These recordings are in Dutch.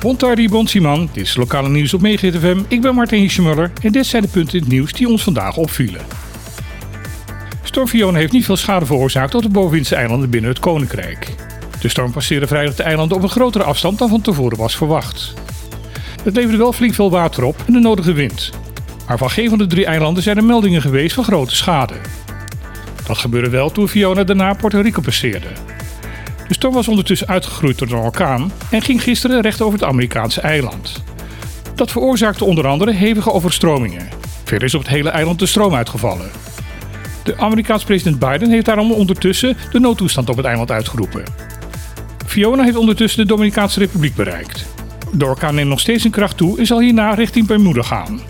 Bontardi Bonsiman, dit is lokale nieuws op FM. Ik ben Martin Hiesjemuller en dit zijn de punten in het nieuws die ons vandaag opvielen. Storm Fiona heeft niet veel schade veroorzaakt op de bovenwindse eilanden binnen het Koninkrijk. De storm passeerde vrijdag de eilanden op een grotere afstand dan van tevoren was verwacht. Het leverde wel flink veel water op en de nodige wind. Maar van geen van de drie eilanden zijn er meldingen geweest van grote schade. Dat gebeurde wel toen Fiona daarna Puerto Rico passeerde. De storm was ondertussen uitgegroeid tot een orkaan en ging gisteren recht over het Amerikaanse eiland. Dat veroorzaakte onder andere hevige overstromingen. Verder is op het hele eiland de stroom uitgevallen. De Amerikaanse president Biden heeft daarom ondertussen de noodtoestand op het eiland uitgeroepen. Fiona heeft ondertussen de Dominicaanse Republiek bereikt. De orkaan neemt nog steeds in kracht toe en zal hierna richting Bermuda gaan.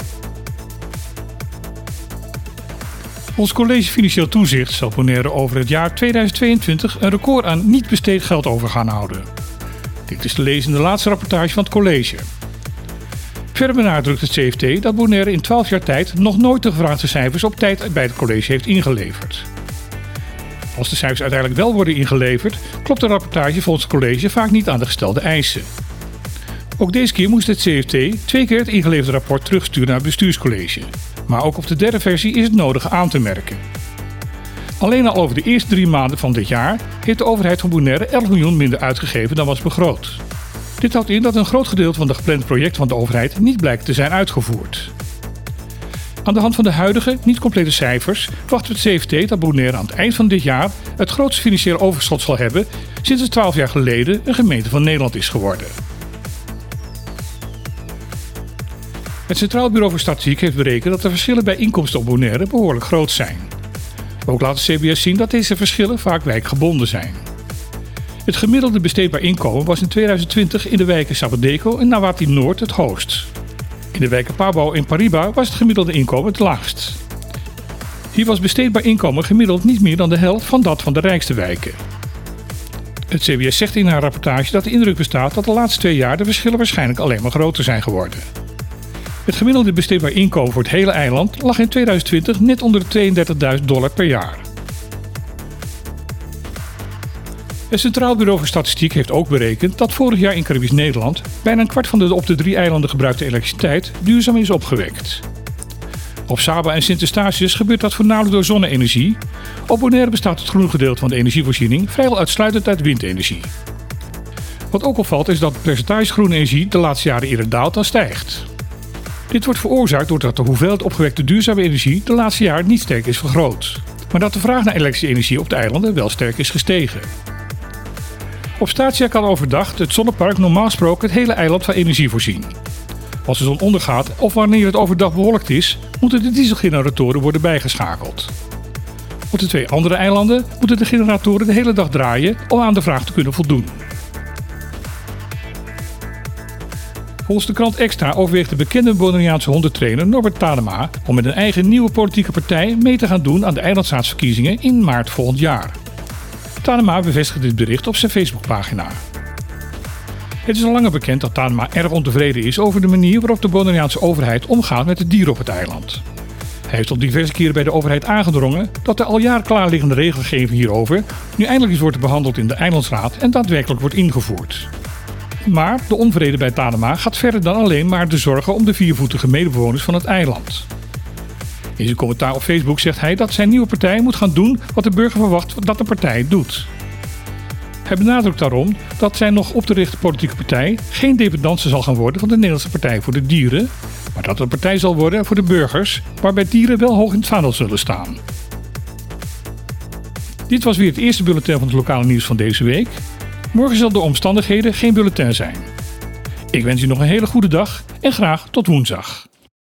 Ons college Financieel Toezicht zal Bonaire over het jaar 2022 een record aan niet besteed geld over gaan houden. Dit is te lezen in de laatste rapportage van het college. Verder benadrukt het CFT dat Bonaire in 12 jaar tijd nog nooit de gevraagde cijfers op tijd bij het college heeft ingeleverd. Als de cijfers uiteindelijk wel worden ingeleverd, klopt de rapportage volgens het college vaak niet aan de gestelde eisen. Ook deze keer moest het CFT twee keer het ingeleverde rapport terugsturen naar het bestuurscollege. Maar ook op de derde versie is het nodige aan te merken. Alleen al over de eerste drie maanden van dit jaar heeft de overheid van Bonaire 11 miljoen minder uitgegeven dan was begroot. Dit houdt in dat een groot gedeelte van de geplande projecten van de overheid niet blijkt te zijn uitgevoerd. Aan de hand van de huidige, niet complete cijfers verwacht het CFT dat Bonaire aan het eind van dit jaar het grootste financiële overschot zal hebben sinds het 12 jaar geleden een gemeente van Nederland is geworden. Het Centraal Bureau voor Statistiek heeft berekend dat de verschillen bij inkomsten op Bonaire behoorlijk groot zijn. Ook laat de CBS zien dat deze verschillen vaak wijkgebonden zijn. Het gemiddelde besteedbaar inkomen was in 2020 in de wijken Sabadeco en Nawati Noord het hoogst. In de wijken Pabao en Pariba was het gemiddelde inkomen het laagst. Hier was besteedbaar inkomen gemiddeld niet meer dan de helft van dat van de rijkste wijken. Het CBS zegt in haar rapportage dat de indruk bestaat dat de laatste twee jaar de verschillen waarschijnlijk alleen maar groter zijn geworden. Het gemiddelde besteedbaar inkomen voor het hele eiland lag in 2020 net onder de 32.000 dollar per jaar. Het Centraal Bureau voor Statistiek heeft ook berekend dat vorig jaar in Caribisch Nederland bijna een kwart van de op de drie eilanden gebruikte elektriciteit duurzaam is opgewekt. Op Saba en Sint Eustatius gebeurt dat voornamelijk door zonne-energie. Op Bonaire bestaat het groene gedeelte van de energievoorziening vrijwel uitsluitend uit windenergie. Wat ook opvalt is dat het percentage groene energie de laatste jaren eerder daalt dan stijgt. Dit wordt veroorzaakt doordat de hoeveelheid opgewekte duurzame energie de laatste jaren niet sterk is vergroot. Maar dat de vraag naar elektrische energie op de eilanden wel sterk is gestegen. Op Statia kan overdag het zonnepark normaal gesproken het hele eiland van energie voorzien. Als de zon ondergaat of wanneer het overdag bewolkt is, moeten de dieselgeneratoren worden bijgeschakeld. Op de twee andere eilanden moeten de generatoren de hele dag draaien om aan de vraag te kunnen voldoen. Volgens de krant Extra overweegt de bekende Bonaireaanse hondentrainer Norbert Tadema om met een eigen nieuwe politieke partij mee te gaan doen aan de eilandstaatsverkiezingen in maart volgend jaar. Tadema bevestigde dit bericht op zijn Facebookpagina. Het is al langer bekend dat Tadema erg ontevreden is over de manier waarop de Bonaireaanse overheid omgaat met de dieren op het eiland. Hij heeft op diverse keren bij de overheid aangedrongen dat de al jaren klaarliggende regelgeving hierover nu eindelijk eens wordt behandeld in de Eilandsraad en daadwerkelijk wordt ingevoerd. Maar de onvrede bij Tadema gaat verder dan alleen maar de zorgen om de viervoetige medebewoners van het eiland. In zijn commentaar op Facebook zegt hij dat zijn nieuwe partij moet gaan doen wat de burger verwacht dat de partij doet. Hij benadrukt daarom dat zijn nog op te richten politieke partij geen dependance zal gaan worden van de Nederlandse Partij voor de Dieren, maar dat het een partij zal worden voor de burgers, waarbij dieren wel hoog in het vaandel zullen staan. Dit was weer het eerste bulletin van het lokale nieuws van deze week. Morgen zal de omstandigheden geen bulletin zijn. Ik wens u nog een hele goede dag en graag tot woensdag.